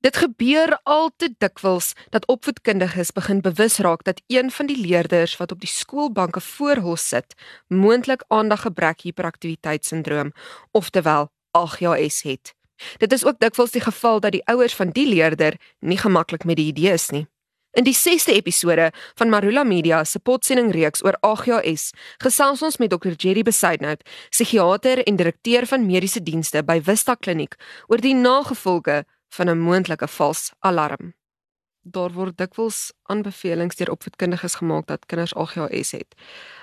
Dit gebeur al te dikwels dat opvoedkundiges begin bewus raak dat een van die leerders wat op die skoolbanke voor hom sit, moontlik aandaggebrek hiperaktiwiteitssindroom, oftewel AGHS het. Dit is ook dikwels die geval dat die ouers van die leerder nie gemaklik met die idee is nie. In die 6ste episode van Marula Media se potsending reeks oor AGHS, gesels ons met Dr. Jerry Besaidnout, psigiater en direkteur van mediese dienste by Vista Kliniek, oor die nagevolge van 'n moontlike vals alarm. Daar word dikwels aanbevelings deur opvoedkundiges gemaak dat kinders AGHS het.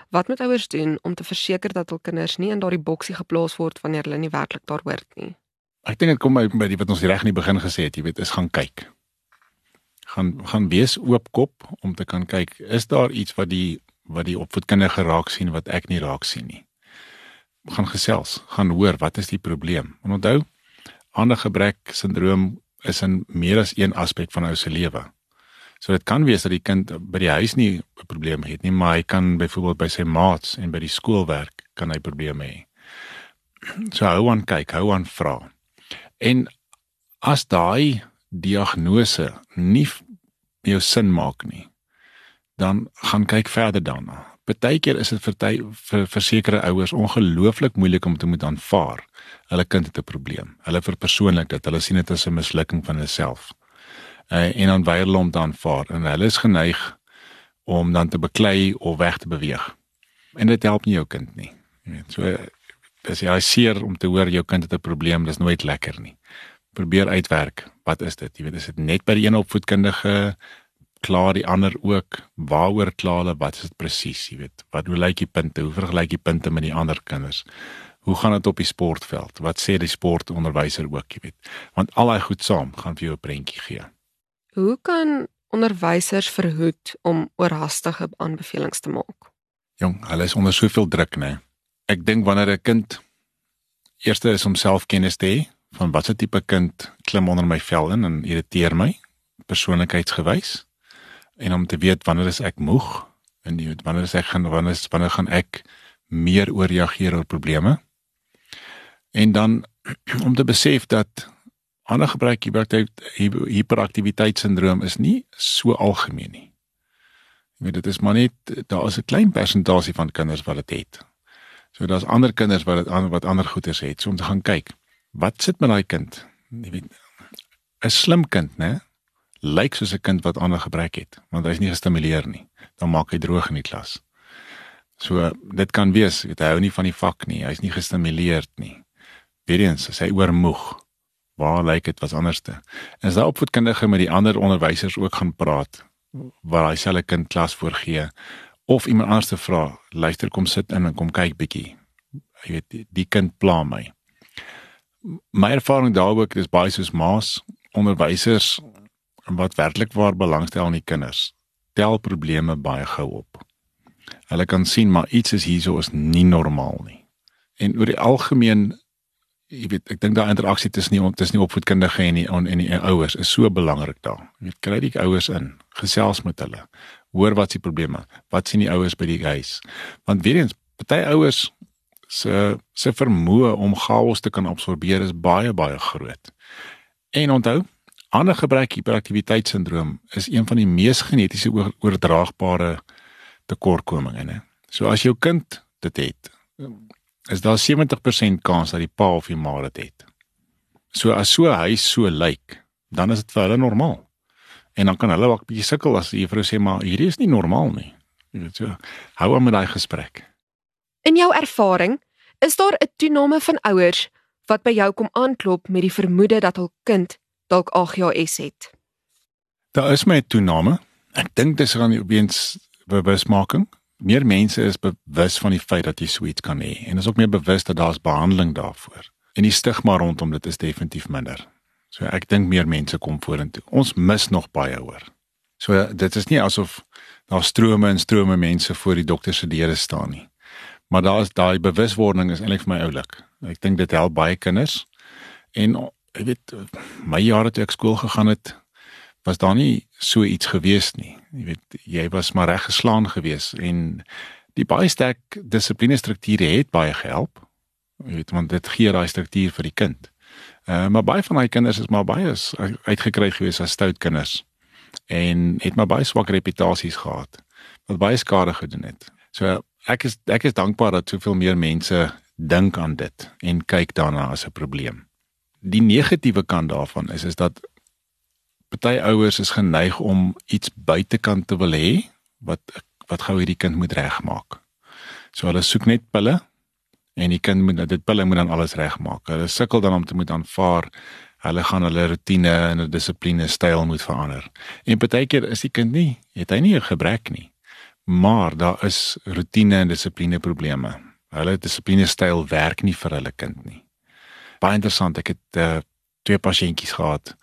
Wat moet ouers doen om te verseker dat hul kinders nie in daardie boksie geplaas word wanneer hulle nie werklik daar hoort nie? Ek dink dit kom by, by die wat ons reg in die begin gesê het, jy weet, is gaan kyk. Gaan gaan wees oop kop om te kan kyk, is daar iets wat die wat die opvoedkundige raak sien wat ek nie raak sien nie. Gaan gesels, gaan hoor wat is die probleem. En onthou, aandagebrek sindroom is in meer as een aspek van ou se lewe. So dit kan wees dat die kind by die huis nie 'n probleem het nie, maar hy kan byvoorbeeld by sy maats en by die skoolwerk kan hy probleme hê. So hou aan kyk, hou aan vra. En as daai diagnose nie jou sin maak nie, dan gaan kyk verder daarna. Partykeer is dit vir vir versekerde ouers ongelooflik moeilik om te moet aanvaar hulle kind het 'n probleem. Hulle verpersoonlik dit. Hulle sien dit as 'n mislukking van hulle self. Uh, en dan weier hulle om te aanvaar en hulle is geneig om dan te beklei of weg te beweeg. En dit help nie jou kind nie. Jy weet, so dis jy seer om te hoor jou kind het 'n probleem, dis nooit lekker nie. Probeer uitwerk. Wat is dit? Jy weet, is dit net by die een opvoedkundige klaar die ander ook waaroor kla hulle wat is dit presies jy weet? Wat hoe lyk die punte? Hoe vergelyk die punte met die ander kinders? Hoe gaan dit op die sportveld? Wat sê die sportonderwyser ook jy weet? Want al daai goed saam gaan vir jou 'n prentjie gee. Hoe kan onderwysers verhoed om oorhaastige aanbevelings te maak? Jong hulle is onder soveel druk nê ek dink wanneer 'n kind eerste is om selfkennis te hê van watter tipe kind klim onder my vel in en irriteer my persoonlikheidsgewys en om te weet wanneer is ek moeg en weet wanneer is ek gaan wanneer is wanneer gaan ek meer ooreageer oor probleme en dan om te besef dat ander gebruik hiperaktiwiteitssindroom is nie so algemeen nie. Jy weet dit is maar net daar is 'n klein persentasie van kinders wat dit het. So daar's ander kinders wat dit wat ander goeters het. So om te gaan kyk, wat sit met daai kind? Jy weet 'n slim kind, né? Lyk soos 'n kind wat ander gebrek het, want hy's nie gestimuleer nie. Dan maak hy droog in die klas. So dit kan wees, weet, hy hou nie van die vak nie, hy's nie gestimuleerd nie. Weerens, hy oormoeg. Waar lyk dit was anderste? En as daai opvoedkundige met die ander onderwysers ook gaan praat waar hy selfe kind klas voorgee of iemand anders te vra, luister kom sit in en kom kyk bietjie. Jy weet, die, die kind pla my. My ervaring daar ook is baie soos maas onderwysers wat werklik waar belangstel aan die kinders, tel probleme baie gou op. Hulle kan sien maar iets is hierso is nie normaal nie. En oor die algemeen jy weet ek dink daai interaksie tussen nie tussen die opvoedkundige en die en die ouers is so belangrik daar. Jy weet kry die ouers in, gesels met hulle. Hoor wat se probleme, wat sien die ouers by die huis? Want weer eens, party ouers se se vermoë om chaos te kan absorbeer is baie baie groot. En onthou, Ander gebrek hiperaktiwiteitssindroom is een van die mees genetiese oordraagbare tekortkominge, né? So as jou kind dit het, is daar 70% kans dat die pa of die ma dit het. So as so hy so lyk, dan is dit vir hulle normaal. En dan kan hulle ook bietjie sukkel as die juffrou sê maar hierdie is nie normaal nie. Jy weet so, hou aan met daai gesprek. In jou ervaring, is daar 'n toename van ouers wat by jou kom aanklop met die vermoede dat hul kind dalk AGHS het. Daar is my toename. Ek dink dis aan die weens bewusmaking. Meer mense is bewus van die feit dat jy suits kan hê en is ook meer bewus dat daar's behandeling daarvoor. En die stigma rondom dit is definitief minder. So ek dink meer mense kom vorentoe. Ons mis nog baie hoor. So dit is nie asof daar strome en strome mense voor die dokter se deure staan nie. Maar daar is daai bewuswording is eintlik vir my oulik. Ek dink dit help baie kinders. En jy weet my jare toe ek skool gegaan het was daar nie so iets gewees nie jy weet jy was maar reg geslaan gewees en die baie sterk dissipline strukture het baie gehelp jy weet want dit gee daai struktuur vir die kind Uh, maar baie van daai kinders is maar baie uitgekry gewees as stout kinders en het maar baie swak reputasies gehad wat baie skade gedoen het. So ek is ek is dankbaar dat soveel meer mense dink aan dit en kyk daarna as 'n probleem. Die negatiewe kant daarvan is is dat party ouers is geneig om iets buitekant te wil hê wat wat gou hierdie kind moet regmaak. So hulle soek net pille en die kind moet dit pille moet dan alles regmaak. Hulle sukkel dan om te moet aanvaar hulle gaan hulle rotine en 'n dissipline styl moet verander. En partykeer is die kind nie, het hy nie 'n gebrek nie. Maar daar is rotine en dissipline probleme. Hulle dissipline styl werk nie vir hulle kind nie. Baie interessant, ek het uh, twee pasiëntjies gehad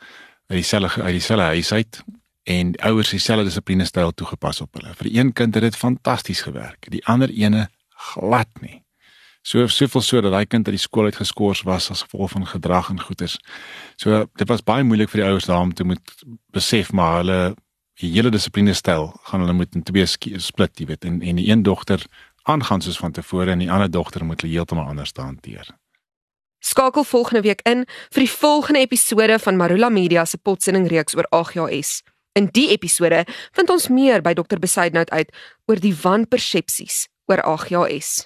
uit dieselfde uit dieselfde huis uit en ouers dieselfde dissipline styl toegepas op hulle. Vir een kind het dit fantasties gewerk, die ander ene glad nie. So soveel so dat daai kind uit die skool uit geskort was as gevolg van gedrag en goeters. So dit was baie moeilik vir die ouers daar om te moet besef maar hulle die hele dissipline styl gaan hulle moet in twee split, jy weet, en en die een dogter aangaan soos van tevore en die ander dogter moet hulle heeltemal anders hanteer. Skakel volgende week in vir die volgende episode van Marula Media se potsending reeks oor AGHS. In die episode vind ons meer by Dr Besaidnout uit oor die wanpersepsies oor AGHS.